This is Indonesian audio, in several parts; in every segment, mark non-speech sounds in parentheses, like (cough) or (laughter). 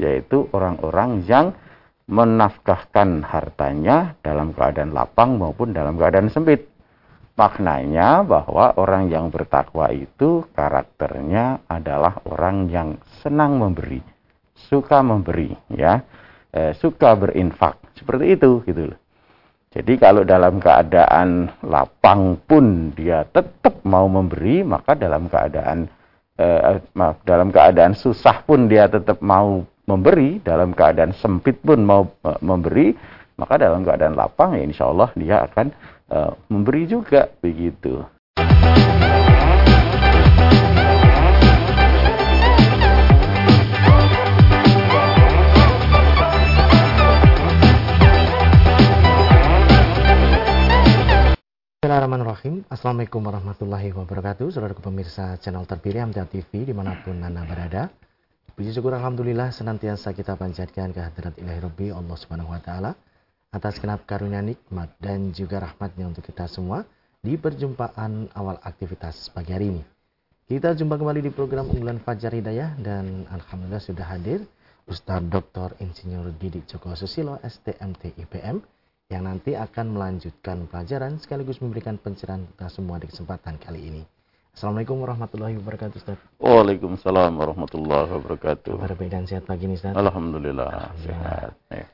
yaitu orang-orang yang menafkahkan hartanya dalam keadaan lapang maupun dalam keadaan sempit. Maknanya bahwa orang yang bertakwa itu karakternya adalah orang yang senang memberi, suka memberi, ya, e, suka berinfak, seperti itu, gitu loh. Jadi kalau dalam keadaan lapang pun dia tetap mau memberi, maka dalam keadaan eh, maaf, dalam keadaan susah pun dia tetap mau memberi, dalam keadaan sempit pun mau eh, memberi, maka dalam keadaan lapang ya insya Allah dia akan eh, memberi juga begitu. Bismillahirrahmanirrahim. Assalamualaikum warahmatullahi wabarakatuh. Saudara pemirsa channel terpilih Amtia TV di mana pun Anda berada Puji syukur Alhamdulillah senantiasa kita panjatkan kehadirat ilahi Rabbi Allah subhanahu wa ta'ala Atas kenap karunia nikmat dan juga rahmatnya untuk kita semua Di perjumpaan awal aktivitas pagi hari ini Kita jumpa kembali di program unggulan Fajar Hidayah Dan Alhamdulillah sudah hadir Ustaz Dr. Insinyur Didik Joko Susilo STMT IPM yang nanti akan melanjutkan pelajaran sekaligus memberikan pencerahan kita semua di kesempatan kali ini. Assalamualaikum warahmatullahi wabarakatuh Ustaz. Waalaikumsalam warahmatullahi wabarakatuh. Kabar baik dan sehat pagi ini Ustaz. Alhamdulillah, sehat. Ya.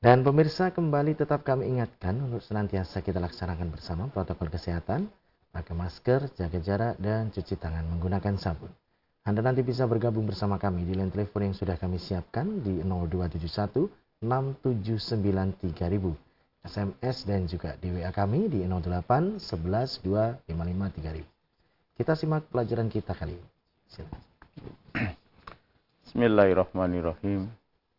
Dan pemirsa kembali tetap kami ingatkan untuk senantiasa kita laksanakan bersama protokol kesehatan, pakai masker, jaga jarak, dan cuci tangan menggunakan sabun. Anda nanti bisa bergabung bersama kami di line telepon yang sudah kami siapkan di 0271 679 3000 SMS dan juga di WA kami di 08 11 2 55 3000. Kita simak pelajaran kita kali ini. Silakan. Bismillahirrahmanirrahim.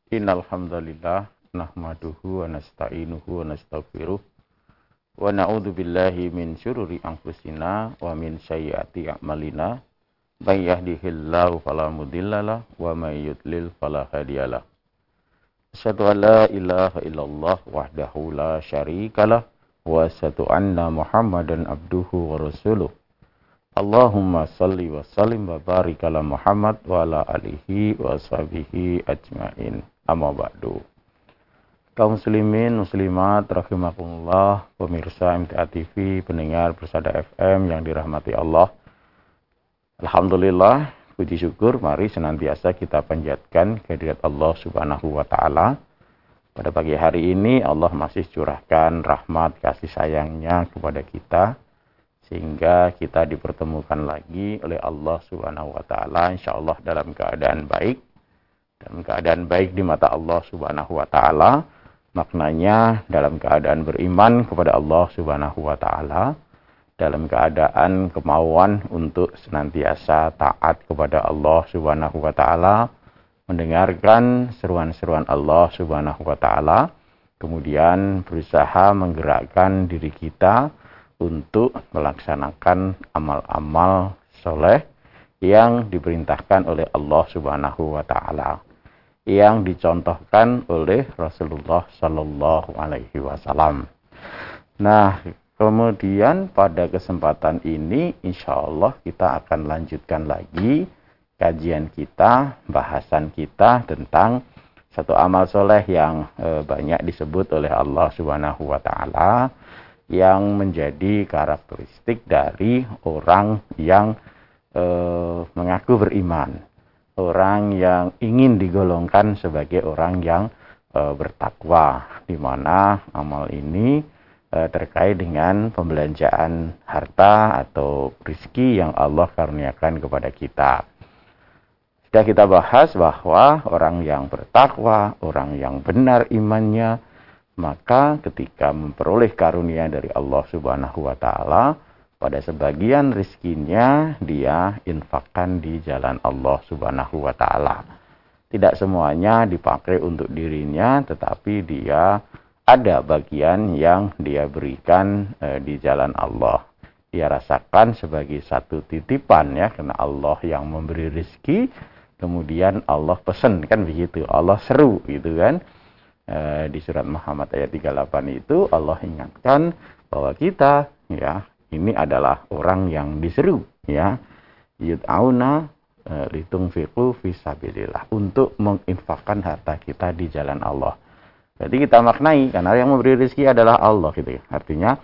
Innal hamdalillah nahmaduhu wa nasta'inuhu wa nastaghfiruh wa na'udzu billahi min syururi anfusina wa min sayyiati a'malina. May yahdihillahu fala mudhillalah wa may yudlil fala hadiyalah. Asyhadu an la ilaha illallah wahdahu la syarikalah wa asyhadu anna Muhammadan abduhu wa rasuluh. Allahumma salli wa sallim wa barik ala Muhammad wa ala alihi wa sahbihi ajmain. Amma ba'du. Kaum muslimin, muslimat, rahimakumullah, pemirsa MTA TV, pendengar Persada FM yang dirahmati Allah. Alhamdulillah, puji syukur mari senantiasa kita panjatkan kehadirat Allah Subhanahu wa taala. Pada pagi hari ini Allah masih curahkan rahmat kasih sayangnya kepada kita sehingga kita dipertemukan lagi oleh Allah Subhanahu wa taala insyaallah dalam keadaan baik. Dalam keadaan baik di mata Allah Subhanahu wa taala maknanya dalam keadaan beriman kepada Allah Subhanahu wa taala dalam keadaan kemauan untuk senantiasa taat kepada Allah Subhanahu wa taala, mendengarkan seruan-seruan Allah Subhanahu wa taala, kemudian berusaha menggerakkan diri kita untuk melaksanakan amal-amal soleh yang diperintahkan oleh Allah Subhanahu wa taala yang dicontohkan oleh Rasulullah Shallallahu alaihi wasallam. Nah, Kemudian pada kesempatan ini insya Allah kita akan lanjutkan lagi kajian kita, bahasan kita tentang satu amal soleh yang e, banyak disebut oleh Allah Subhanahu wa taala yang menjadi karakteristik dari orang yang e, mengaku beriman, orang yang ingin digolongkan sebagai orang yang e, bertakwa di mana amal ini Eh, terkait dengan pembelanjaan harta atau rizki yang Allah karuniakan kepada kita. Sudah kita bahas bahwa orang yang bertakwa, orang yang benar imannya, maka ketika memperoleh karunia dari Allah Subhanahu wa taala, pada sebagian rizkinya dia infakkan di jalan Allah Subhanahu wa taala. Tidak semuanya dipakai untuk dirinya, tetapi dia ada bagian yang dia berikan e, di jalan Allah. Dia rasakan sebagai satu titipan ya, karena Allah yang memberi rizki, kemudian Allah pesan kan begitu, Allah seru gitu kan. E, di surat Muhammad ayat 38 itu Allah ingatkan bahwa kita ya ini adalah orang yang diseru ya. Yud'auna uh, litung fiku visabilillah untuk menginfakkan harta kita di jalan Allah. Jadi kita maknai karena yang memberi rezeki adalah Allah gitu ya. Artinya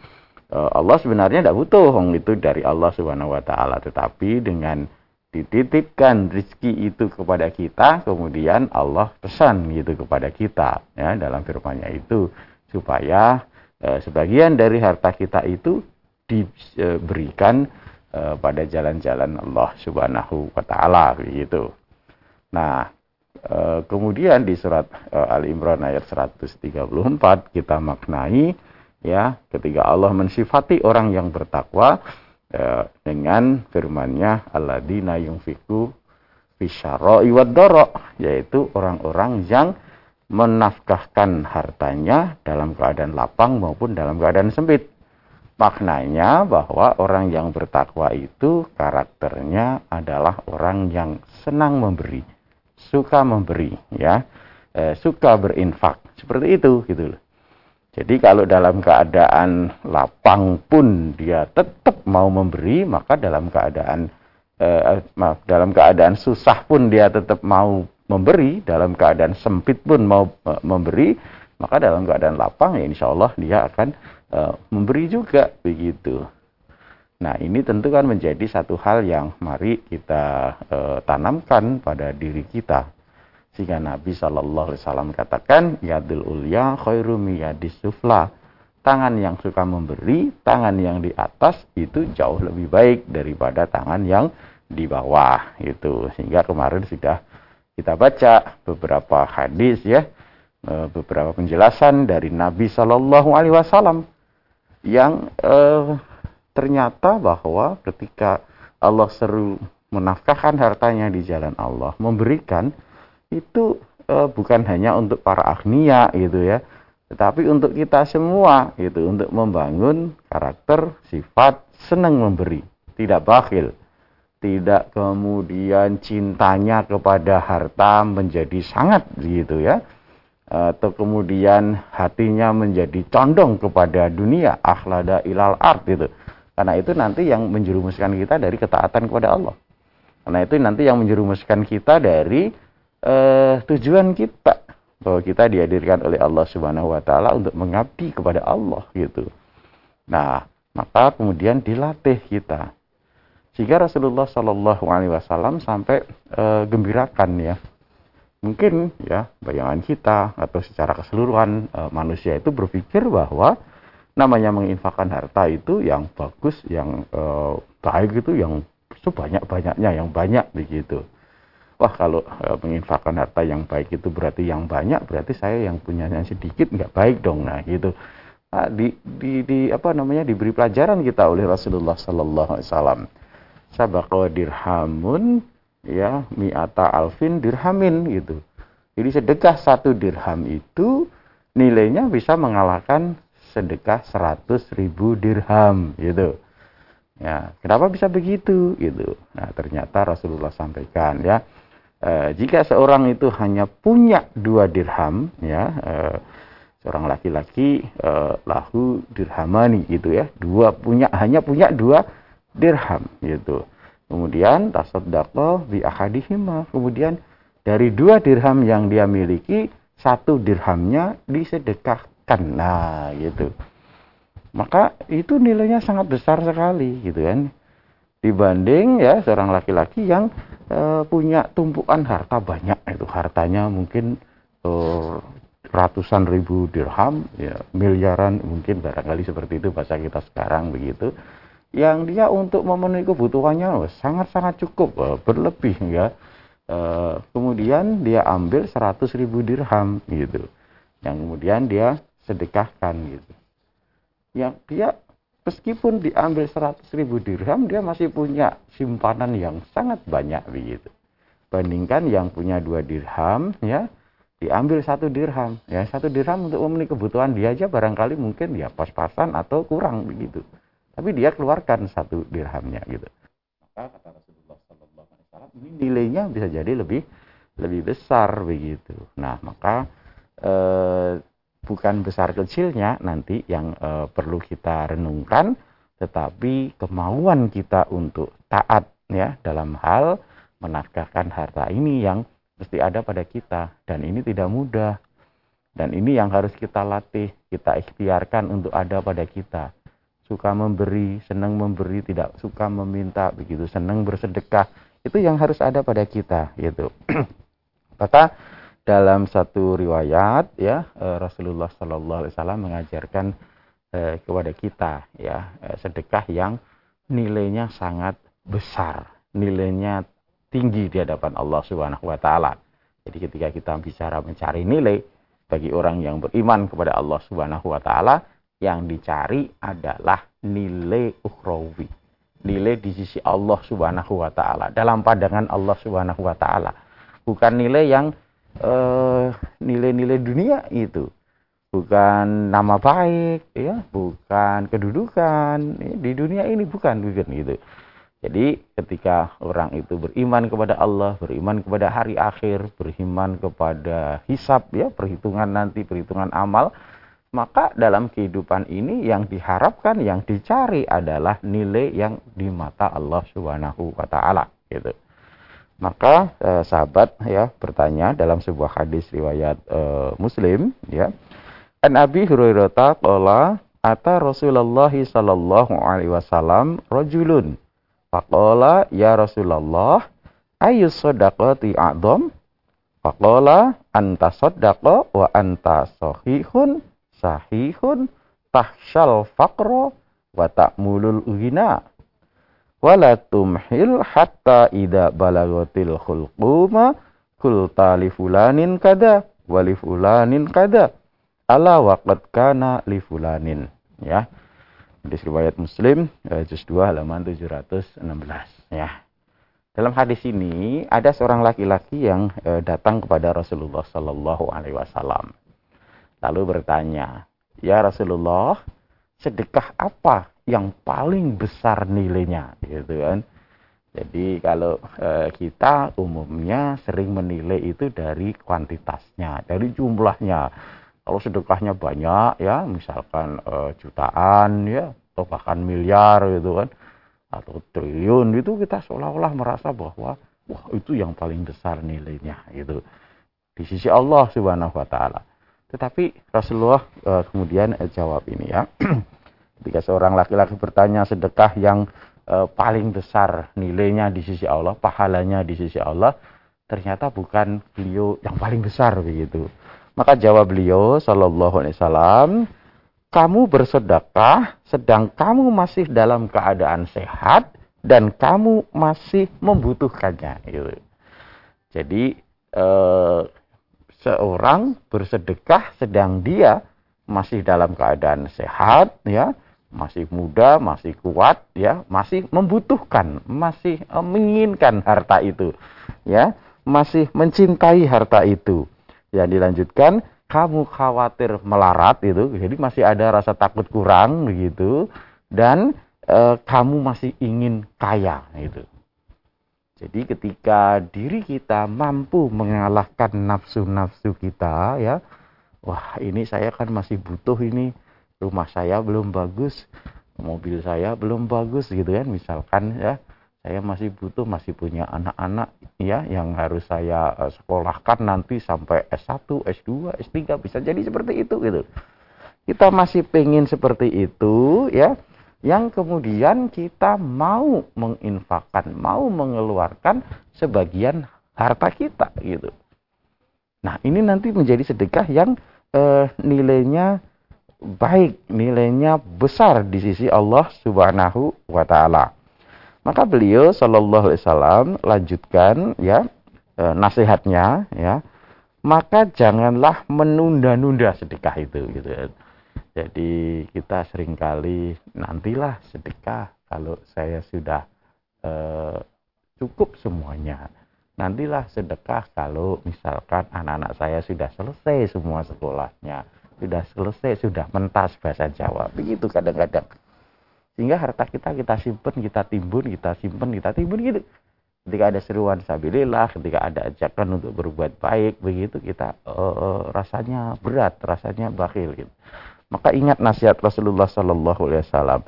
uh, Allah sebenarnya tidak butuh itu dari Allah Subhanahu wa taala, tetapi dengan dititipkan rezeki itu kepada kita, kemudian Allah pesan gitu kepada kita ya dalam firman-Nya itu supaya e, sebagian dari harta kita itu diberikan e, pada jalan-jalan Allah Subhanahu wa taala begitu. Nah, e, kemudian di surat e, Ali Imran ayat 134 kita maknai ya ketika Allah mensifati orang yang bertakwa ya, dengan firman-Nya yunfiku fisyara'i wad yaitu orang-orang yang menafkahkan hartanya dalam keadaan lapang maupun dalam keadaan sempit. Maknanya bahwa orang yang bertakwa itu karakternya adalah orang yang senang memberi, suka memberi, ya, e, suka berinfak, seperti itu, gitu loh. Jadi kalau dalam keadaan lapang pun dia tetap mau memberi, maka dalam keadaan eh, maaf, dalam keadaan susah pun dia tetap mau memberi, dalam keadaan sempit pun mau eh, memberi, maka dalam keadaan lapang ya insya Allah dia akan eh, memberi juga begitu. Nah ini tentu kan menjadi satu hal yang mari kita eh, tanamkan pada diri kita sehingga Nabi Shallallahu Alaihi Wasallam katakan, yadul ulya khairu miyadis sufla. Tangan yang suka memberi, tangan yang di atas itu jauh lebih baik daripada tangan yang di bawah. Itu sehingga kemarin sudah kita baca beberapa hadis ya, e, beberapa penjelasan dari Nabi Shallallahu Alaihi Wasallam yang eh, ternyata bahwa ketika Allah seru menafkahkan hartanya di jalan Allah, memberikan itu uh, bukan hanya untuk para agnia gitu ya, tetapi untuk kita semua gitu, untuk membangun karakter, sifat senang memberi, tidak bakhil, tidak kemudian cintanya kepada harta menjadi sangat gitu ya, atau kemudian hatinya menjadi condong kepada dunia, akhlada ilal art gitu. Karena itu nanti yang menjerumuskan kita dari ketaatan kepada Allah. Karena itu nanti yang menjerumuskan kita dari uh, tujuan kita bahwa kita dihadirkan oleh Allah Subhanahu wa taala untuk mengabdi kepada Allah gitu. Nah, maka kemudian dilatih kita. Sehingga Rasulullah Shallallahu alaihi wasallam sampai uh, gembirakan ya. Mungkin ya bayangan kita atau secara keseluruhan uh, manusia itu berpikir bahwa namanya menginfakkan harta itu yang bagus, yang baik itu yang sebanyak-banyaknya, yang banyak begitu wah kalau e, menginfakkan harta yang baik itu berarti yang banyak berarti saya yang punya yang sedikit nggak baik dong. Nah gitu. Nah, di, di, di apa namanya diberi pelajaran kita oleh Rasulullah Sallallahu Alaihi Wasallam. Sabako dirhamun ya miata alfin dirhamin gitu. Jadi sedekah satu dirham itu nilainya bisa mengalahkan sedekah seratus ribu dirham gitu. Ya kenapa bisa begitu gitu. Nah ternyata Rasulullah sampaikan ya Eh, jika seorang itu hanya punya dua dirham, ya, uh, seorang laki-laki uh, lahu dirhamani gitu ya, dua punya hanya punya dua dirham gitu. Kemudian tasaddaqah bi ahadihima. Kemudian dari dua dirham yang dia miliki, satu dirhamnya disedekahkan. Nah, gitu. Maka itu nilainya sangat besar sekali gitu kan dibanding ya seorang laki-laki yang e, punya tumpukan harta banyak itu. Hartanya mungkin e, ratusan ribu dirham ya miliaran mungkin barangkali seperti itu bahasa kita sekarang begitu. Yang dia untuk memenuhi kebutuhannya sangat-sangat cukup berlebih ya. E, kemudian dia ambil seratus ribu dirham gitu. Yang kemudian dia sedekahkan gitu. Yang dia meskipun diambil 100 ribu dirham dia masih punya simpanan yang sangat banyak begitu. Bandingkan yang punya dua dirham ya diambil satu dirham. Ya satu dirham untuk memenuhi kebutuhan dia aja barangkali mungkin ya pas-pasan atau kurang begitu. Tapi dia keluarkan satu dirhamnya gitu. Maka kata Rasulullah Sallallahu Alaihi Wasallam ini nilainya bisa jadi lebih lebih besar begitu. Nah maka eh, bukan besar kecilnya nanti yang e, perlu kita renungkan, tetapi kemauan kita untuk taat ya dalam hal menafkahkan harta ini yang mesti ada pada kita. Dan ini tidak mudah. Dan ini yang harus kita latih kita ikhtiarkan untuk ada pada kita. Suka memberi senang memberi tidak suka meminta begitu senang bersedekah itu yang harus ada pada kita gitu. (clears throat) Maka dalam satu riwayat ya eh, Rasulullah Shallallahu Alaihi Wasallam mengajarkan eh, kepada kita ya eh, sedekah yang nilainya sangat besar nilainya tinggi di hadapan Allah Subhanahu wa taala. Jadi ketika kita bicara mencari nilai bagi orang yang beriman kepada Allah Subhanahu wa taala, yang dicari adalah nilai ukhrawi. Nilai di sisi Allah Subhanahu wa taala, dalam pandangan Allah Subhanahu wa taala. Bukan nilai yang nilai-nilai dunia itu. Bukan nama baik ya, bukan kedudukan ya, di dunia ini bukan bukan gitu jadi ketika orang itu beriman kepada Allah, beriman kepada hari akhir, beriman kepada hisab ya, perhitungan nanti, perhitungan amal, maka dalam kehidupan ini yang diharapkan, yang dicari adalah nilai yang di mata Allah Subhanahu wa taala gitu. Maka eh, sahabat ya bertanya dalam sebuah hadis riwayat eh, Muslim ya. An Abi Hurairah qala ata Rasulullah sallallahu alaihi wasallam rajulun Faqala ya Rasulullah ayu sodaqati a'dham? Faqala anta sodaqa wa anta sahihun sahihun tahsyal faqra wa ta'mulul ghina. Wala tumhil hatta idza balagatil khulquma kulta li fulanin kada wa li fulanin kada ala waqad kana li fulanin ya Hadis riwayat Muslim juz 2 halaman 716 ya. Dalam hadis ini ada seorang laki-laki yang eh, datang kepada Rasulullah Sallallahu alaihi wasallam. Lalu bertanya, "Ya Rasulullah, sedekah apa yang paling besar nilainya?" gitu kan. Jadi kalau e, kita umumnya sering menilai itu dari kuantitasnya, dari jumlahnya. Kalau sedekahnya banyak ya, misalkan e, jutaan ya, atau bahkan miliar gitu kan, atau triliun itu kita seolah-olah merasa bahwa wah itu yang paling besar nilainya gitu di sisi Allah Subhanahu wa taala. Tetapi Rasulullah e, kemudian jawab ini ya. (clears throat) Ketika seorang laki-laki bertanya sedekah yang e, paling besar nilainya di sisi Allah, pahalanya di sisi Allah, ternyata bukan beliau yang paling besar begitu. Maka jawab beliau sallallahu alaihi wasallam, kamu bersedekah sedang kamu masih dalam keadaan sehat dan kamu masih membutuhkannya gitu. Jadi eh, seorang bersedekah sedang dia masih dalam keadaan sehat ya, masih muda, masih kuat ya, masih membutuhkan, masih eh, menginginkan harta itu ya, masih mencintai harta itu. Yang dilanjutkan, kamu khawatir melarat itu, jadi masih ada rasa takut kurang begitu, dan e, kamu masih ingin kaya itu. Jadi ketika diri kita mampu mengalahkan nafsu-nafsu kita ya, wah ini saya kan masih butuh ini, rumah saya belum bagus, mobil saya belum bagus gitu kan, misalkan ya, saya masih butuh masih punya anak-anak ya yang harus saya uh, sekolahkan nanti sampai S1, S2, S3 bisa jadi seperti itu gitu. Kita masih pengen seperti itu ya yang kemudian kita mau menginfakkan, mau mengeluarkan sebagian harta kita gitu. Nah, ini nanti menjadi sedekah yang uh, nilainya baik, nilainya besar di sisi Allah Subhanahu wa taala. Maka beliau Shallallahu Alaihi Wasallam lanjutkan ya e, nasihatnya ya maka janganlah menunda-nunda sedekah itu gitu ya. Jadi kita sering kali nantilah sedekah kalau saya sudah e, cukup semuanya. Nantilah sedekah kalau misalkan anak-anak saya sudah selesai semua sekolahnya, sudah selesai, sudah mentas bahasa Jawa. Begitu kadang-kadang. Sehingga harta kita kita simpen, kita timbun, kita simpen, kita timbun gitu. Ketika ada seruan sabilillah, ketika ada ajakan untuk berbuat baik, begitu kita uh, rasanya berat, rasanya bakhil gitu. Maka ingat nasihat Rasulullah Sallallahu Alaihi Wasallam.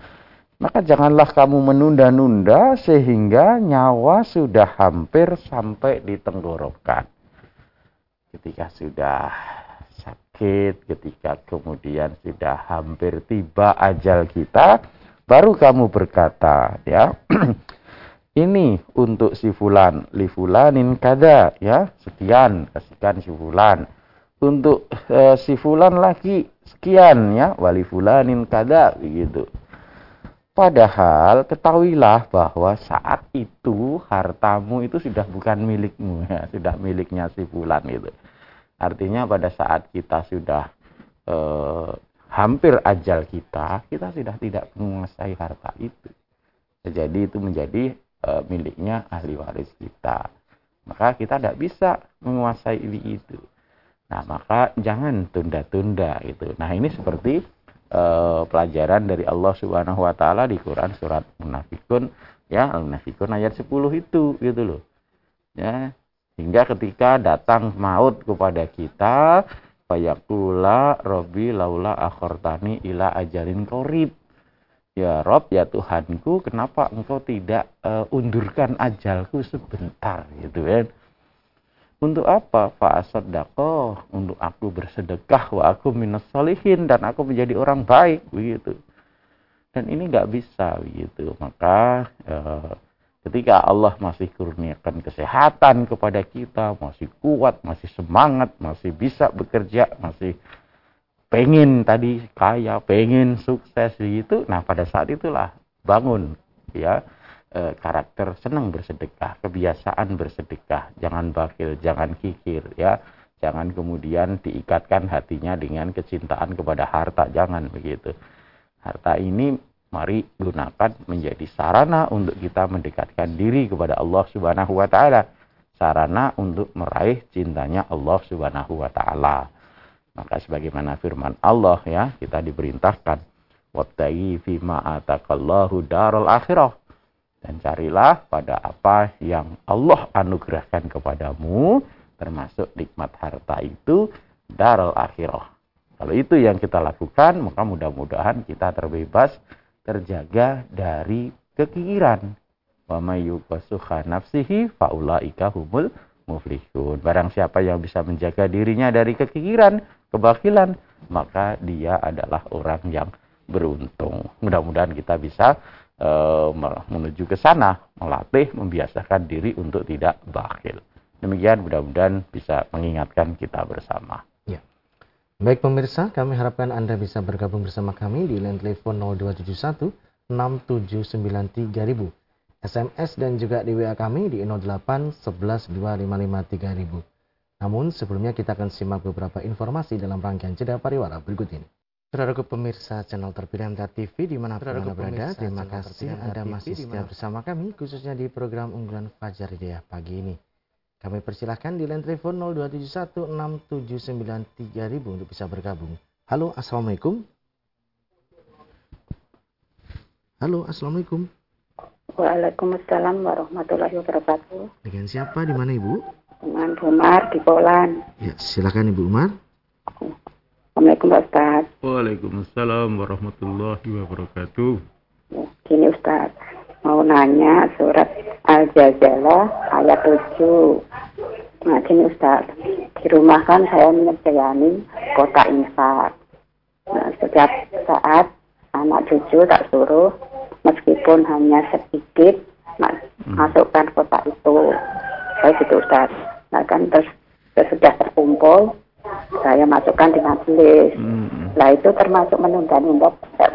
Maka janganlah kamu menunda-nunda sehingga nyawa sudah hampir sampai di tenggorokan. Ketika sudah sakit, ketika kemudian sudah hampir tiba ajal kita, baru kamu berkata, ya, (clears throat) ini untuk si fulan, li fulanin kada, ya, sekian, kasihkan si fulan. Untuk uh, si fulan lagi sekian, ya, wali fulanin kada, begitu Padahal ketahuilah bahwa saat itu hartamu itu sudah bukan milikmu ya, sudah miliknya si bulan itu. Artinya pada saat kita sudah eh, hampir ajal kita, kita sudah tidak menguasai harta itu. Jadi itu menjadi eh, miliknya ahli waris kita. Maka kita tidak bisa menguasai ini itu. Nah, maka jangan tunda-tunda itu. Nah, ini seperti uh, pelajaran dari Allah Subhanahu wa taala di Quran surat Munafikun ya Al-Munafikun ayat 10 itu gitu loh. Ya, hingga ketika datang maut kepada kita fayaqula rabbi laula akhartani ila ajalin qarib. Ya Rob, ya Tuhanku, kenapa engkau tidak uh, undurkan ajalku sebentar gitu kan? Untuk apa? Fa'asaddakoh. Untuk aku bersedekah. Wa aku minas solihin. Dan aku menjadi orang baik. Begitu. Dan ini nggak bisa. Begitu. Maka eh, ketika Allah masih kurniakan kesehatan kepada kita. Masih kuat. Masih semangat. Masih bisa bekerja. Masih pengen tadi kaya. Pengen sukses. Begitu. Nah pada saat itulah bangun. Ya e, karakter senang bersedekah, kebiasaan bersedekah, jangan bakil, jangan kikir ya. Jangan kemudian diikatkan hatinya dengan kecintaan kepada harta, jangan begitu. Harta ini mari gunakan menjadi sarana untuk kita mendekatkan diri kepada Allah Subhanahu wa taala. Sarana untuk meraih cintanya Allah Subhanahu wa taala. Maka sebagaimana firman Allah ya, kita diperintahkan wattaqi fi ma atakallahu akhirah dan carilah pada apa yang Allah anugerahkan kepadamu termasuk nikmat harta itu daral akhirah. Kalau itu yang kita lakukan, maka mudah-mudahan kita terbebas terjaga dari kekikiran. Wa may nafsihi faulaika humul muflihun. Barang siapa yang bisa menjaga dirinya dari kekikiran, kebakilan, maka dia adalah orang yang beruntung. Mudah-mudahan kita bisa e, menuju ke sana, melatih, membiasakan diri untuk tidak bakhil. Demikian mudah-mudahan bisa mengingatkan kita bersama. Baik pemirsa, kami harapkan Anda bisa bergabung bersama kami di line telepon 0271 6793000. SMS dan juga di WA kami di 08 11 255 3000. Namun sebelumnya kita akan simak beberapa informasi dalam rangkaian jeda pariwara berikut ini. Saudaraku pemirsa channel terpilih MTA TV di mana pun Anda berada, terima kasih Anda masih setia bersama kami, khususnya di program unggulan Fajar Hidayah pagi ini. Kami persilahkan di line telepon 02716793000 untuk bisa bergabung. Halo, Assalamualaikum. Halo, Assalamualaikum. Waalaikumsalam warahmatullahi wabarakatuh. Dengan siapa, di mana Ibu? Dengan Umar di Polan. Ya, silakan Ibu Umar. Assalamualaikum Pak Ustaz. Waalaikumsalam warahmatullahi wabarakatuh. Ya, gini Ustaz, mau nanya surat Al-Jazalah ayat 7. Nah gini Ustaz, di rumah kan saya menyediakan kota infak. Nah, setiap saat anak cucu tak suruh, meskipun hanya sedikit, nah, hmm. masukkan kota itu. Saya gitu Ustaz. Nah kan terus sudah terkumpul, saya masukkan di majelis. Hmm. Nah itu termasuk menunda-nunda Ustaz.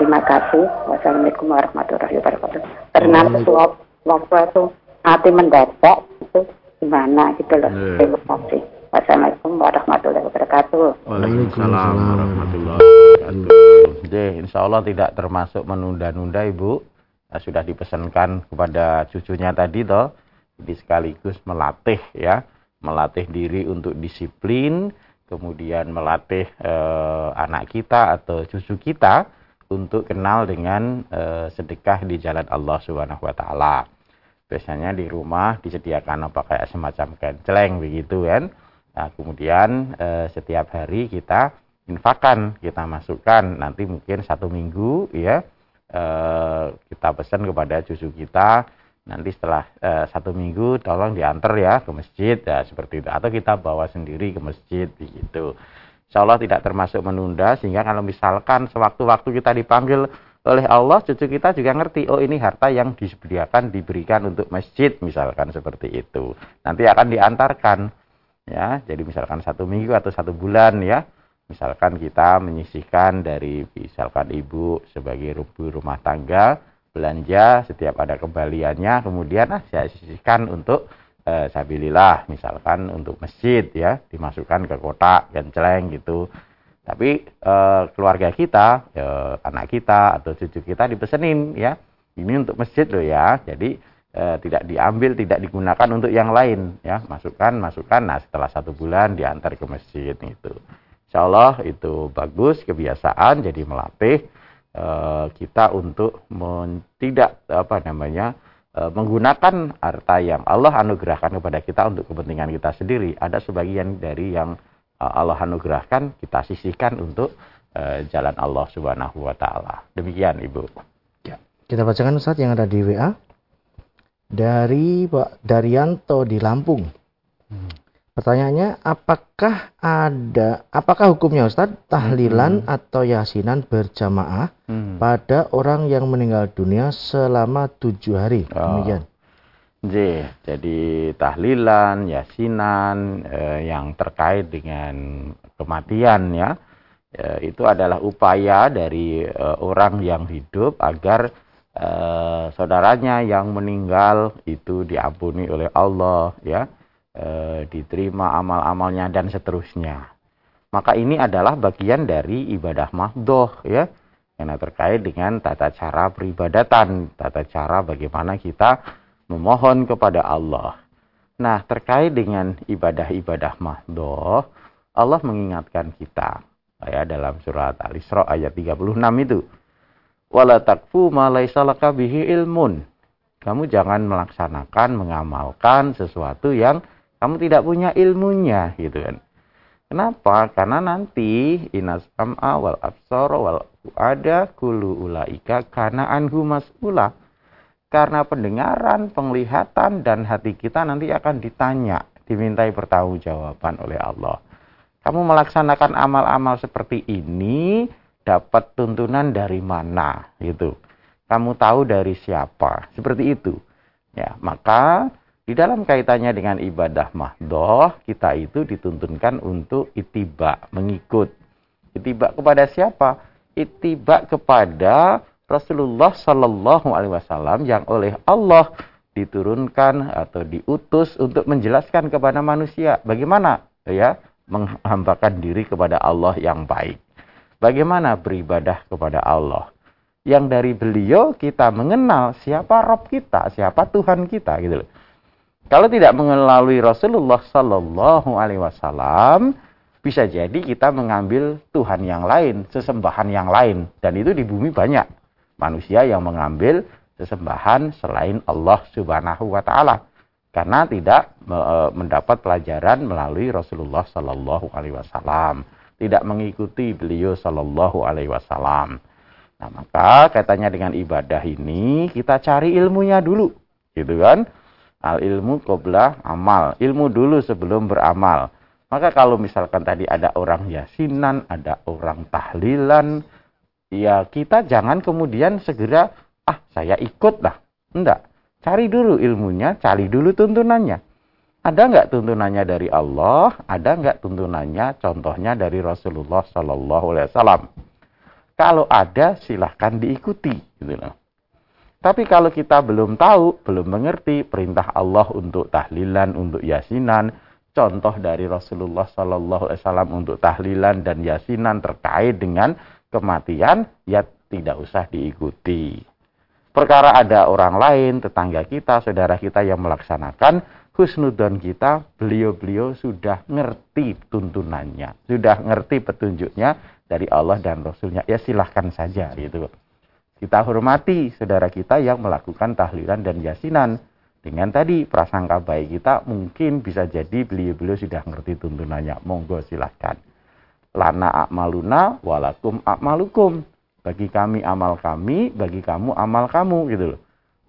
Terima kasih. Wassalamualaikum warahmatullahi wabarakatuh. Karena oh. waktu itu hati mendadak itu gimana gitu loh. Yeah. Terima kasih. Wassalamualaikum warahmatullahi wabarakatuh. Waalaikumsalam warahmatullahi wabarakatuh. Jadi insya Allah tidak termasuk menunda-nunda Ibu. Nah, sudah dipesankan kepada cucunya tadi toh. Jadi sekaligus melatih ya melatih diri untuk disiplin, kemudian melatih eh, anak kita atau cucu kita untuk kenal dengan eh, sedekah di jalan Allah Subhanahu wa taala. Biasanya di rumah disediakan apa kayak semacam kenceleng begitu kan. Nah, kemudian eh, setiap hari kita infakan, kita masukkan. Nanti mungkin satu minggu ya eh, kita pesan kepada cucu kita. Nanti setelah eh, satu minggu tolong diantar ya ke masjid. Ya seperti itu. Atau kita bawa sendiri ke masjid begitu Insya Allah tidak termasuk menunda sehingga kalau misalkan sewaktu-waktu kita dipanggil oleh Allah cucu kita juga ngerti oh ini harta yang disediakan diberikan untuk masjid misalkan seperti itu. Nanti akan diantarkan ya. Jadi misalkan satu minggu atau satu bulan ya. Misalkan kita menyisihkan dari misalkan ibu sebagai rubu rumah tangga belanja setiap ada kembaliannya kemudian ah, saya sisihkan untuk eh, sabilillah misalkan untuk masjid ya dimasukkan ke kotak celeng gitu. Tapi eh, keluarga kita eh, anak kita atau cucu kita dipesenin ya. Ini untuk masjid loh ya. Jadi eh, tidak diambil tidak digunakan untuk yang lain ya. Masukkan masukkan. Nah setelah satu bulan diantar ke masjid itu Insya Allah itu bagus kebiasaan jadi melatih eh, kita untuk tidak apa namanya menggunakan harta yang Allah anugerahkan kepada kita untuk kepentingan kita sendiri. Ada sebagian dari yang e, Allah anugerahkan kita sisihkan untuk uh, jalan Allah Subhanahu wa taala. Demikian Ibu. Ya. Kita bacakan Ustaz yang ada di WA dari Pak Daryanto di Lampung. Hmm. Pertanyaannya, apakah ada, apakah hukumnya Ustadz tahlilan hmm. atau yasinan berjamaah hmm. pada orang yang meninggal dunia selama tujuh hari? Oh. Demikian. J, jadi tahlilan, yasinan eh, yang terkait dengan kematian ya, eh, itu adalah upaya dari eh, orang yang hidup agar eh, saudaranya yang meninggal itu diampuni oleh Allah ya e, diterima amal-amalnya dan seterusnya. Maka ini adalah bagian dari ibadah mahdoh ya. Karena terkait dengan tata cara peribadatan, tata cara bagaimana kita memohon kepada Allah. Nah, terkait dengan ibadah-ibadah mahdoh, Allah mengingatkan kita ya dalam surat Al-Isra ayat 36 itu. Wala takfu ma ilmun. Kamu jangan melaksanakan, mengamalkan sesuatu yang kamu tidak punya ilmunya gitu kan. Kenapa? Karena nanti inas sam'a wal absara wal ada kulu ulaika karena anhu mas'ula. Karena pendengaran, penglihatan dan hati kita nanti akan ditanya, dimintai pertanggungjawaban oleh Allah. Kamu melaksanakan amal-amal seperti ini dapat tuntunan dari mana gitu. Kamu tahu dari siapa? Seperti itu. Ya, maka di dalam kaitannya dengan ibadah mahdoh, kita itu dituntunkan untuk itiba, mengikut. Itiba kepada siapa? Itiba kepada Rasulullah Sallallahu Alaihi Wasallam yang oleh Allah diturunkan atau diutus untuk menjelaskan kepada manusia bagaimana ya menghambakan diri kepada Allah yang baik. Bagaimana beribadah kepada Allah. Yang dari beliau kita mengenal siapa Rob kita, siapa Tuhan kita gitu loh. Kalau tidak mengelalui Rasulullah Sallallahu Alaihi Wasallam, bisa jadi kita mengambil Tuhan yang lain, sesembahan yang lain, dan itu di bumi banyak. Manusia yang mengambil sesembahan selain Allah Subhanahu Wa Taala. Karena tidak e, mendapat pelajaran melalui Rasulullah Sallallahu Alaihi Wasallam, tidak mengikuti beliau Sallallahu Alaihi Wasallam. Nah maka katanya dengan ibadah ini kita cari ilmunya dulu, gitu kan? Al ilmu qobla amal. Ilmu dulu sebelum beramal. Maka kalau misalkan tadi ada orang yasinan, ada orang tahlilan, ya kita jangan kemudian segera, ah saya ikut lah. Enggak. Cari dulu ilmunya, cari dulu tuntunannya. Ada enggak tuntunannya dari Allah? Ada enggak tuntunannya, contohnya dari Rasulullah Sallallahu Alaihi Wasallam? Kalau ada, silahkan diikuti. Gitu loh. Tapi kalau kita belum tahu, belum mengerti perintah Allah untuk tahlilan, untuk yasinan, contoh dari Rasulullah Sallallahu Alaihi Wasallam untuk tahlilan dan yasinan terkait dengan kematian, ya tidak usah diikuti. Perkara ada orang lain, tetangga kita, saudara kita yang melaksanakan, husnudon kita, beliau-beliau sudah ngerti tuntunannya, sudah ngerti petunjuknya dari Allah dan Rasulnya. Ya silahkan saja gitu. Kita hormati saudara kita yang melakukan tahlilan dan yasinan. Dengan tadi prasangka baik kita mungkin bisa jadi beliau-beliau sudah ngerti tuntunannya. Monggo silahkan. Lana akmaluna walakum akmalukum. Bagi kami amal kami, bagi kamu amal kamu gitu loh.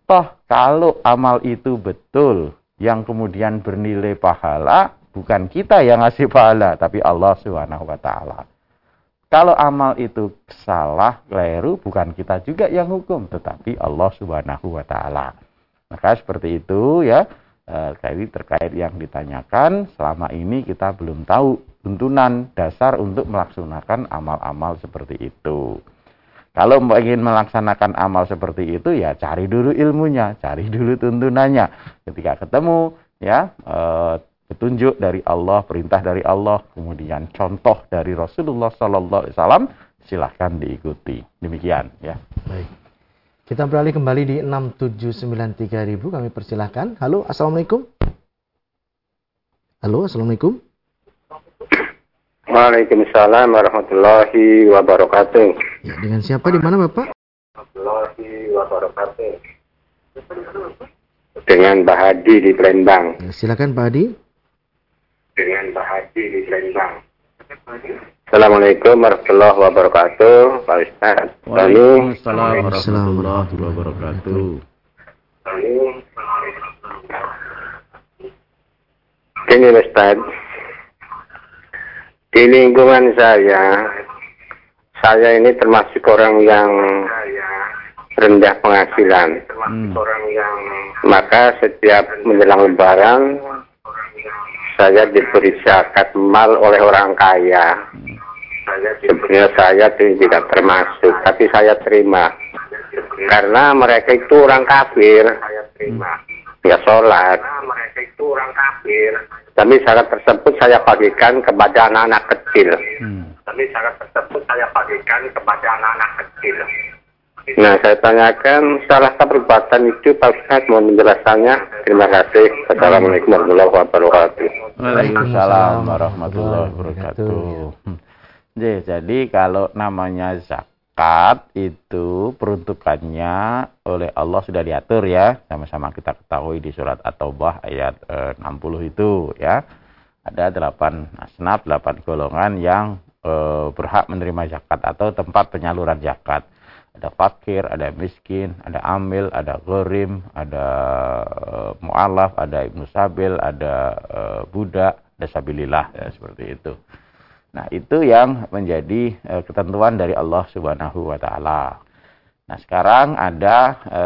Toh kalau amal itu betul yang kemudian bernilai pahala, bukan kita yang ngasih pahala, tapi Allah Subhanahu wa taala. Kalau amal itu salah, keliru, bukan kita juga yang hukum, tetapi Allah Subhanahu wa taala. Maka seperti itu ya, eh, terkait yang ditanyakan, selama ini kita belum tahu tuntunan dasar untuk melaksanakan amal-amal seperti itu. Kalau ingin melaksanakan amal seperti itu ya cari dulu ilmunya, cari dulu tuntunannya. Ketika ketemu ya e, petunjuk dari Allah, perintah dari Allah, kemudian contoh dari Rasulullah Sallallahu Alaihi Wasallam, silahkan diikuti. Demikian ya. Baik. Kita beralih kembali di 6793000 kami persilahkan. Halo, assalamualaikum. Halo, assalamualaikum. Waalaikumsalam warahmatullahi wabarakatuh. Ya, dengan siapa di mana Bapak? Warahmatullahi wabarakatuh. Dengan Pak Hadi di Palembang. Ya, silakan Pak Hadi. Dengan Pak Hadi di Palembang. Assalamualaikum warahmatullahi wabarakatuh, Pak Ustaz. Waalaikumsalam warahmatullahi wabarakatuh. Ini Ustaz, di lingkungan saya, saya ini termasuk orang yang rendah penghasilan. Hmm. Maka setiap menjelang lebaran, saya diberi zakat mal oleh orang kaya. Sebenarnya saya tidak termasuk, tapi saya terima. Karena mereka itu orang kafir. Ya sholat. Karena mereka itu orang kafir tapi syarat tersebut saya bagikan kepada anak-anak kecil. Hmm. Tapi syarat tersebut saya bagikan kepada anak-anak kecil. Nah, saya tanyakan salahkah perbuatan itu Pak Ustaz mohon penjelasannya. Terima kasih. Assalamualaikum warahmatullahi wabarakatuh. Waalaikumsalam warahmatullahi wabarakatuh. Jadi kalau namanya zakat itu peruntukannya oleh Allah sudah diatur ya. Sama-sama kita ketahui di surat At-Taubah ayat e, 60 itu ya. Ada delapan asnaf, delapan golongan yang e, berhak menerima zakat atau tempat penyaluran zakat. Ada fakir, ada miskin, ada amil, ada gorim, ada e, mu'alaf, ada ibnu sabil, ada e, budak, ada sabilillah ya, seperti itu. Nah, itu yang menjadi e, ketentuan dari Allah Subhanahu wa taala. Nah, sekarang ada e,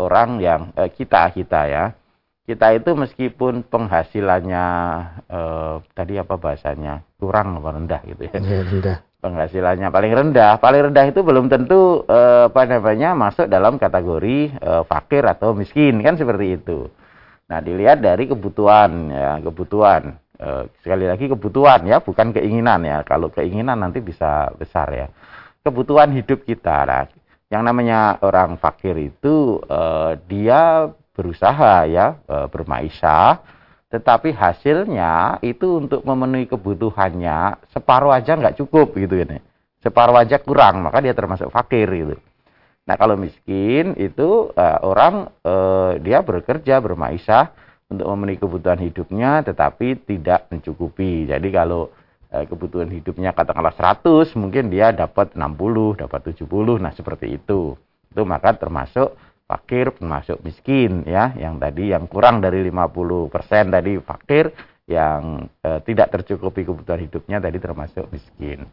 orang yang e, kita kita ya. Kita itu meskipun penghasilannya tadi apa bahasanya? kurang rendah gitu ya. ya rendah. Penghasilannya paling rendah, paling rendah itu belum tentu e, apa namanya masuk dalam kategori e, fakir atau miskin kan seperti itu. Nah, dilihat dari kebutuhan ya, kebutuhan. Eh, sekali lagi kebutuhan ya, bukan keinginan ya. Kalau keinginan nanti bisa besar ya. Kebutuhan hidup kita. Nah, yang namanya orang fakir itu uh, dia berusaha ya uh, bermaisha, tetapi hasilnya itu untuk memenuhi kebutuhannya separuh aja nggak cukup gitu ini. Separuh aja kurang, maka dia termasuk fakir gitu. Nah kalau miskin itu uh, orang uh, dia bekerja bermaisha untuk memenuhi kebutuhan hidupnya tetapi tidak mencukupi. Jadi kalau eh, kebutuhan hidupnya katakanlah 100, mungkin dia dapat 60, dapat 70. Nah, seperti itu. Itu maka termasuk fakir, termasuk miskin ya, yang tadi yang kurang dari 50% tadi fakir, yang eh, tidak tercukupi kebutuhan hidupnya tadi termasuk miskin.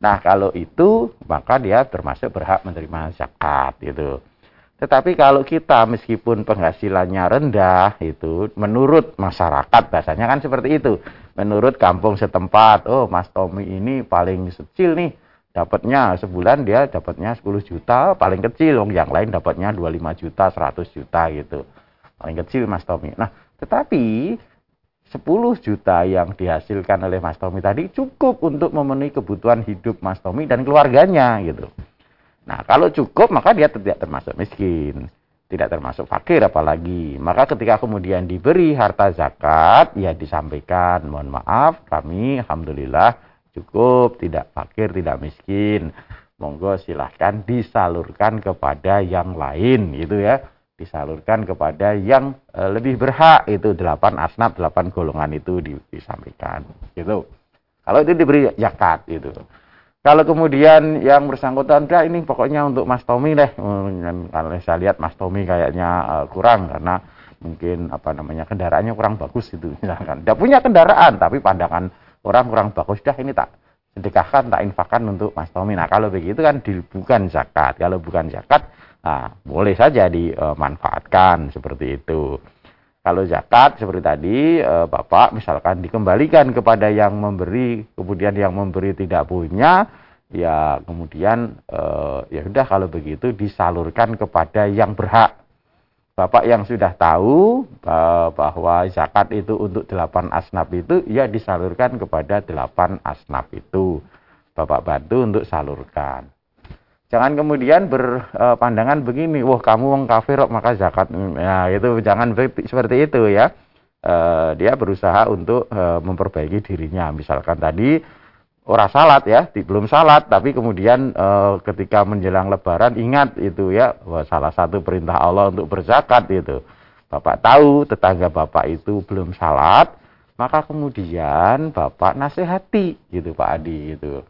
Nah, kalau itu maka dia termasuk berhak menerima zakat gitu. Tetapi kalau kita meskipun penghasilannya rendah itu menurut masyarakat bahasanya kan seperti itu. Menurut kampung setempat, oh Mas Tommy ini paling kecil nih. Dapatnya sebulan dia dapatnya 10 juta, paling kecil. Yang lain dapatnya 25 juta, 100 juta gitu. Paling kecil Mas Tommy. Nah, tetapi 10 juta yang dihasilkan oleh Mas Tommy tadi cukup untuk memenuhi kebutuhan hidup Mas Tommy dan keluarganya gitu. Nah, kalau cukup maka dia tidak termasuk miskin, tidak termasuk fakir apalagi. Maka ketika kemudian diberi harta zakat, ya disampaikan, mohon maaf, kami alhamdulillah cukup, tidak fakir, tidak miskin. Monggo silahkan disalurkan kepada yang lain, gitu ya. Disalurkan kepada yang e, lebih berhak, itu delapan asnaf, delapan golongan itu disampaikan, gitu. Kalau itu diberi zakat, itu. Kalau kemudian yang bersangkutan, ya ini pokoknya untuk Mas Tommy deh. Hmm, kalau saya lihat Mas Tommy kayaknya uh, kurang karena mungkin apa namanya kendaraannya kurang bagus itu misalkan. Dia punya kendaraan tapi pandangan orang kurang bagus. Dah ini tak sedekahkan, tak infakkan untuk Mas Tommy. Nah kalau begitu kan bukan zakat. Kalau bukan zakat, nah, boleh saja dimanfaatkan seperti itu. Kalau zakat seperti tadi e, Bapak misalkan dikembalikan kepada yang memberi, kemudian yang memberi tidak punya, ya kemudian e, ya sudah kalau begitu disalurkan kepada yang berhak. Bapak yang sudah tahu e, bahwa zakat itu untuk delapan asnaf itu, ya disalurkan kepada delapan asnaf itu. Bapak bantu untuk salurkan. Jangan kemudian berpandangan begini, wah kamu wong kafir maka zakat. Ya, itu jangan seperti itu ya. Uh, dia berusaha untuk uh, memperbaiki dirinya. Misalkan tadi orang salat ya, belum salat tapi kemudian uh, ketika menjelang lebaran ingat itu ya, wah salah satu perintah Allah untuk berzakat itu. Bapak tahu tetangga Bapak itu belum salat, maka kemudian Bapak nasihati gitu Pak Adi itu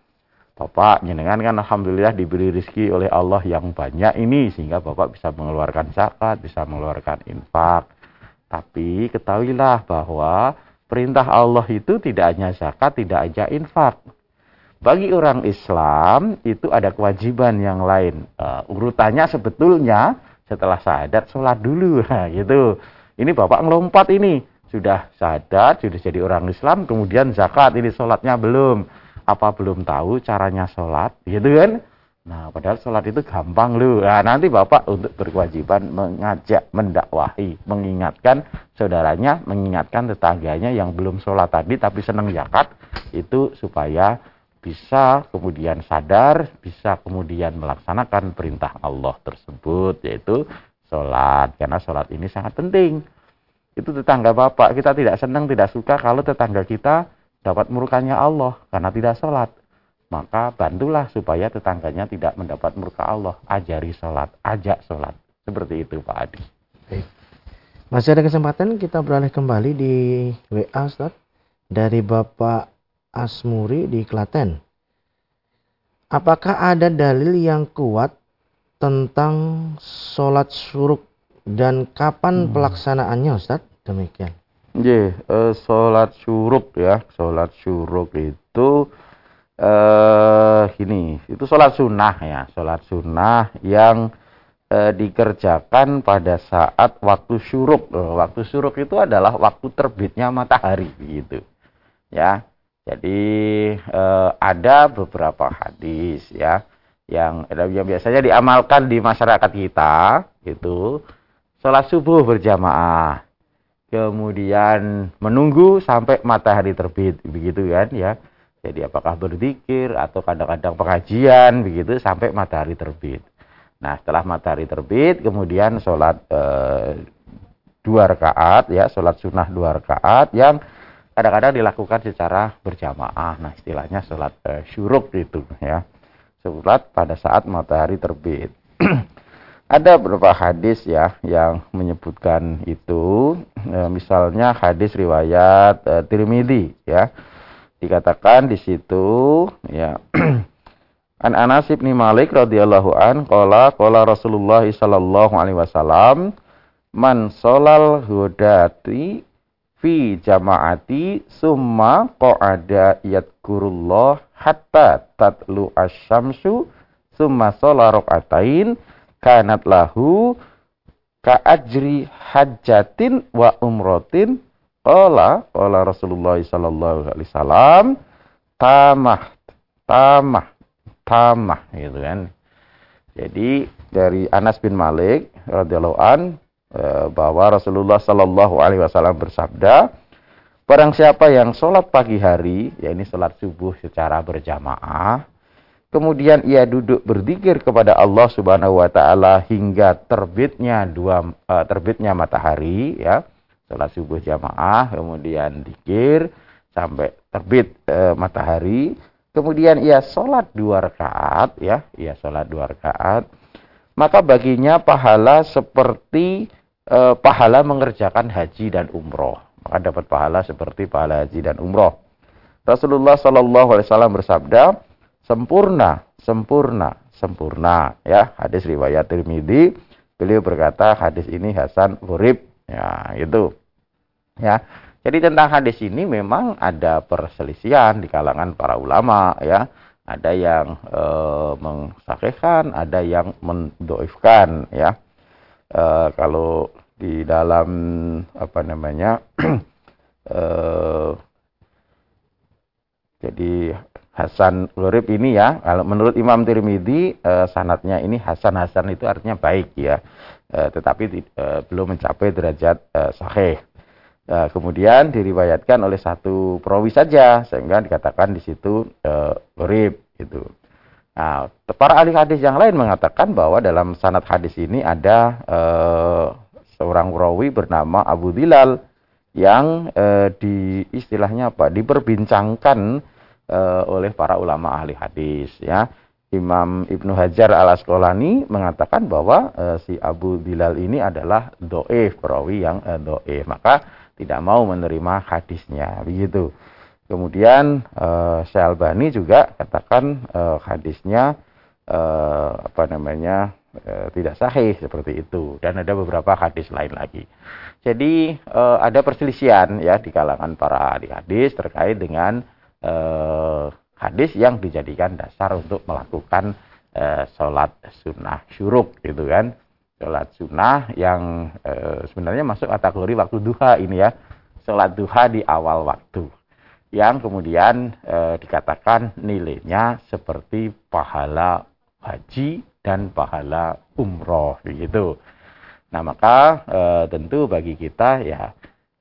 Bapak jenengan kan alhamdulillah diberi rezeki oleh Allah yang banyak ini sehingga Bapak bisa mengeluarkan zakat, bisa mengeluarkan infak. Tapi ketahuilah bahwa perintah Allah itu tidak hanya zakat, tidak hanya infak. Bagi orang Islam itu ada kewajiban yang lain. Uh, urutannya sebetulnya setelah syahadat sholat dulu, (laughs) nah, gitu. Ini Bapak ngelompat ini. Sudah syahadat, sudah jadi orang Islam, kemudian zakat. Ini sholatnya belum. Apa belum tahu caranya sholat gitu kan? Nah padahal sholat itu gampang loh nah, nanti bapak untuk berkewajiban mengajak mendakwahi mengingatkan saudaranya mengingatkan tetangganya yang belum sholat tadi tapi senang zakat itu supaya bisa kemudian sadar bisa kemudian melaksanakan perintah Allah tersebut yaitu sholat karena sholat ini sangat penting itu tetangga bapak kita tidak senang tidak suka kalau tetangga kita dapat murkanya Allah karena tidak sholat. Maka bantulah supaya tetangganya tidak mendapat murka Allah. Ajari sholat, ajak sholat. Seperti itu Pak Adi. Masih ada kesempatan kita beralih kembali di WA Ustaz. Dari Bapak Asmuri di Klaten. Apakah ada dalil yang kuat tentang sholat suruk dan kapan hmm. pelaksanaannya Ustaz? Demikian. Yeah, uh, sholat syuruk ya, sholat syuruk itu uh, ini, itu sholat sunnah ya, sholat sunnah yang uh, dikerjakan pada saat waktu syuruk. Uh, waktu syuruk itu adalah waktu terbitnya matahari, gitu. Ya, jadi uh, ada beberapa hadis ya, yang yang biasanya diamalkan di masyarakat kita itu sholat subuh berjamaah kemudian menunggu sampai matahari terbit begitu kan ya. Jadi apakah berzikir atau kadang-kadang pengajian begitu sampai matahari terbit. Nah setelah matahari terbit kemudian sholat e, dua rakaat ya sholat sunnah dua rakaat yang kadang-kadang dilakukan secara berjamaah. Nah istilahnya sholat e, syuruk itu ya. Sholat pada saat matahari terbit. (clears throat) Ada beberapa hadis ya yang menyebutkan itu, e, misalnya hadis riwayat e, Tirmidzi ya. Dikatakan di situ ya. (clears throat) An Anas bin Malik radhiyallahu an qala qala Rasulullah sallallahu alaihi wasallam man sholal hudati fi jamaati summa qa'ada yadkurullah hatta tatlu asyamsu summa shola rakaatain kanat lahu ka ajri hajatin wa umrotin qala qala Rasulullah sallallahu alaihi wasallam tamah tamah tamah gitu kan. Jadi dari Anas bin Malik radhiyallahu an bahwa Rasulullah sallallahu alaihi wasallam bersabda Barang siapa yang sholat pagi hari, ya ini sholat subuh secara berjamaah, Kemudian ia duduk berzikir kepada Allah Subhanahu wa taala hingga terbitnya dua uh, terbitnya matahari ya. Salat subuh jamaah, kemudian zikir sampai terbit uh, matahari. Kemudian ia sholat dua rakaat ya, ia sholat dua rakaat. Maka baginya pahala seperti uh, pahala mengerjakan haji dan umroh. Maka dapat pahala seperti pahala haji dan umroh. Rasulullah Shallallahu Alaihi Wasallam bersabda, sempurna, sempurna, sempurna ya. Hadis riwayat Tirmidzi, beliau berkata hadis ini hasan gharib. Ya, itu. Ya. Jadi tentang hadis ini memang ada perselisihan di kalangan para ulama ya. Ada yang e, ada yang mendoifkan ya. E, kalau di dalam apa namanya e, (clears throat) jadi Hasan Gharib ini ya, kalau menurut Imam Tirmidzi eh, sanatnya ini Hasan Hasan itu artinya baik ya, eh, tetapi eh, belum mencapai derajat eh, sahih. Eh, kemudian diriwayatkan oleh satu perawi saja sehingga dikatakan di situ eh, Gharib itu. Nah, para ahli hadis yang lain mengatakan bahwa dalam sanad hadis ini ada eh, seorang perawi bernama Abu Dilal yang eh, di istilahnya apa? diperbincangkan uh, oleh para ulama ahli hadis ya. Imam Ibnu Hajar al Asqalani mengatakan bahwa uh, si Abu Bilal ini adalah doif perawi yang uh, doif maka tidak mau menerima hadisnya begitu. Kemudian uh, Syalbani juga katakan uh, hadisnya uh, apa namanya uh, tidak sahih seperti itu. Dan ada beberapa hadis lain lagi. Jadi uh, ada perselisihan ya di kalangan para ahli hadis terkait dengan eh, hadis yang dijadikan dasar untuk melakukan eh, sholat sunnah syuruk gitu kan. Sholat sunnah yang eh, sebenarnya masuk kategori waktu duha ini ya. Sholat duha di awal waktu yang kemudian eh, dikatakan nilainya seperti pahala haji dan pahala umroh begitu. Nah maka e, tentu bagi kita ya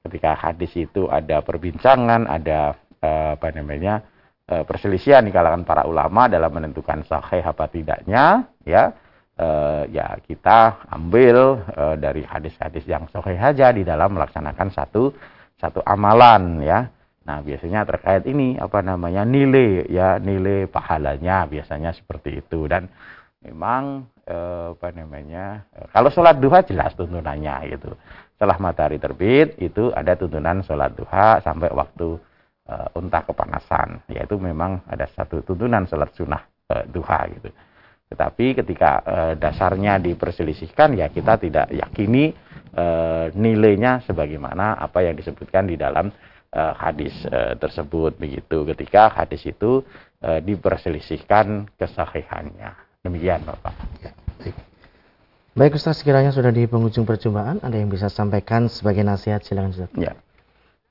ketika hadis itu ada perbincangan, ada Eh, apa namanya eh, perselisihan di kalangan para ulama dalam menentukan sahih apa tidaknya ya eh, ya kita ambil dari hadis-hadis yang sahih saja di dalam melaksanakan satu satu amalan ya nah biasanya terkait ini apa namanya nilai ya nilai pahalanya biasanya seperti itu. Dan memang apa namanya kalau sholat duha jelas tuntunannya gitu. Setelah matahari terbit itu ada tuntunan sholat duha sampai waktu uh, unta kepanasan. Yaitu memang ada satu tuntunan salat sunnah uh, duha gitu. Tetapi ketika uh, dasarnya diperselisihkan ya kita tidak yakini uh, nilainya sebagaimana apa yang disebutkan di dalam uh, hadis uh, tersebut begitu ketika hadis itu uh, diperselisihkan kesahihannya demikian Bapak ya, baik. Ustaz, sekiranya sudah di penghujung perjumpaan, ada yang bisa sampaikan sebagai nasihat silakan Ustaz. Ya.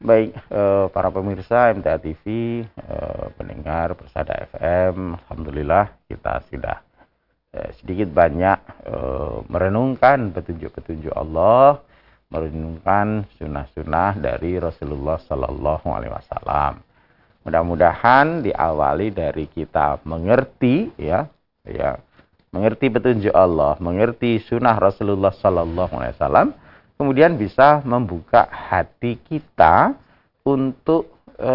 Baik, eh, para pemirsa MTA TV, eh, pendengar Persada FM, Alhamdulillah kita sudah sedikit banyak merenungkan petunjuk-petunjuk Allah, merenungkan sunnah-sunnah dari Rasulullah Sallallahu Alaihi Wasallam. Mudah-mudahan diawali dari kita mengerti, ya, ya, mengerti petunjuk Allah, mengerti sunnah Rasulullah Sallallahu Alaihi Wasallam kemudian bisa membuka hati kita untuk e,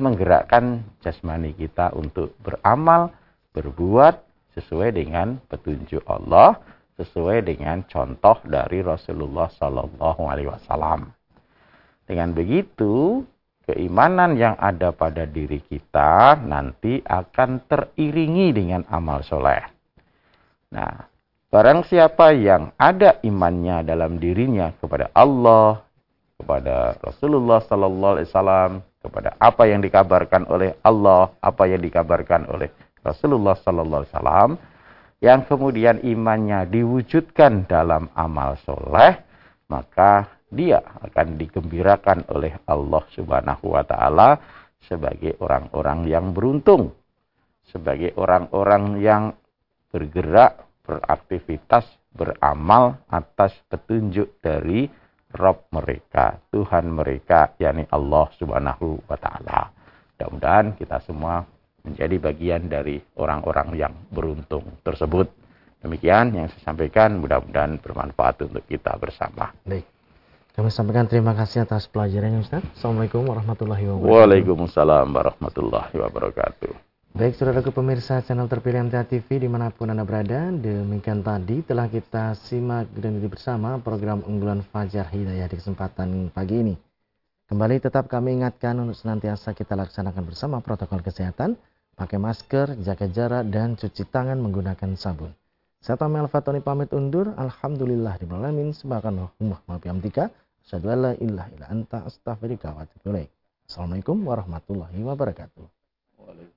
menggerakkan jasmani kita untuk beramal, berbuat sesuai dengan petunjuk Allah, sesuai dengan contoh dari Rasulullah Sallallahu Alaihi Wasallam. Dengan begitu, keimanan yang ada pada diri kita nanti akan teriringi dengan amal soleh. Nah, Barang siapa yang ada imannya dalam dirinya kepada Allah, kepada Rasulullah sallallahu alaihi wasallam, kepada apa yang dikabarkan oleh Allah, apa yang dikabarkan oleh Rasulullah sallallahu alaihi wasallam, yang kemudian imannya diwujudkan dalam amal soleh, maka dia akan digembirakan oleh Allah Subhanahu wa taala sebagai orang-orang yang beruntung, sebagai orang-orang yang bergerak beraktivitas, beramal atas petunjuk dari Rob mereka, Tuhan mereka, yakni Allah Subhanahu wa Ta'ala. Mudah-mudahan kita semua menjadi bagian dari orang-orang yang beruntung tersebut. Demikian yang saya sampaikan, mudah-mudahan bermanfaat untuk kita bersama. Baik. Kami sampaikan terima kasih atas pelajarannya Ustaz. Assalamualaikum warahmatullahi wabarakatuh. Waalaikumsalam warahmatullahi wabarakatuh. Baik, saudaraku pemirsa channel terpilih MTA TV di mana pun Anda berada, demikian tadi telah kita simak dan bersama program unggulan Fajar Hidayah di kesempatan pagi ini. Kembali tetap kami ingatkan untuk senantiasa kita laksanakan bersama protokol kesehatan, pakai masker, jaga jarak, dan cuci tangan menggunakan sabun. Saya Tamel Fatoni pamit undur. Alhamdulillah di alamin. Subhanallah wa bihamdika. Asyhadu an la ilaha illa anta astaghfiruka wa atubu. Assalamualaikum warahmatullahi wabarakatuh.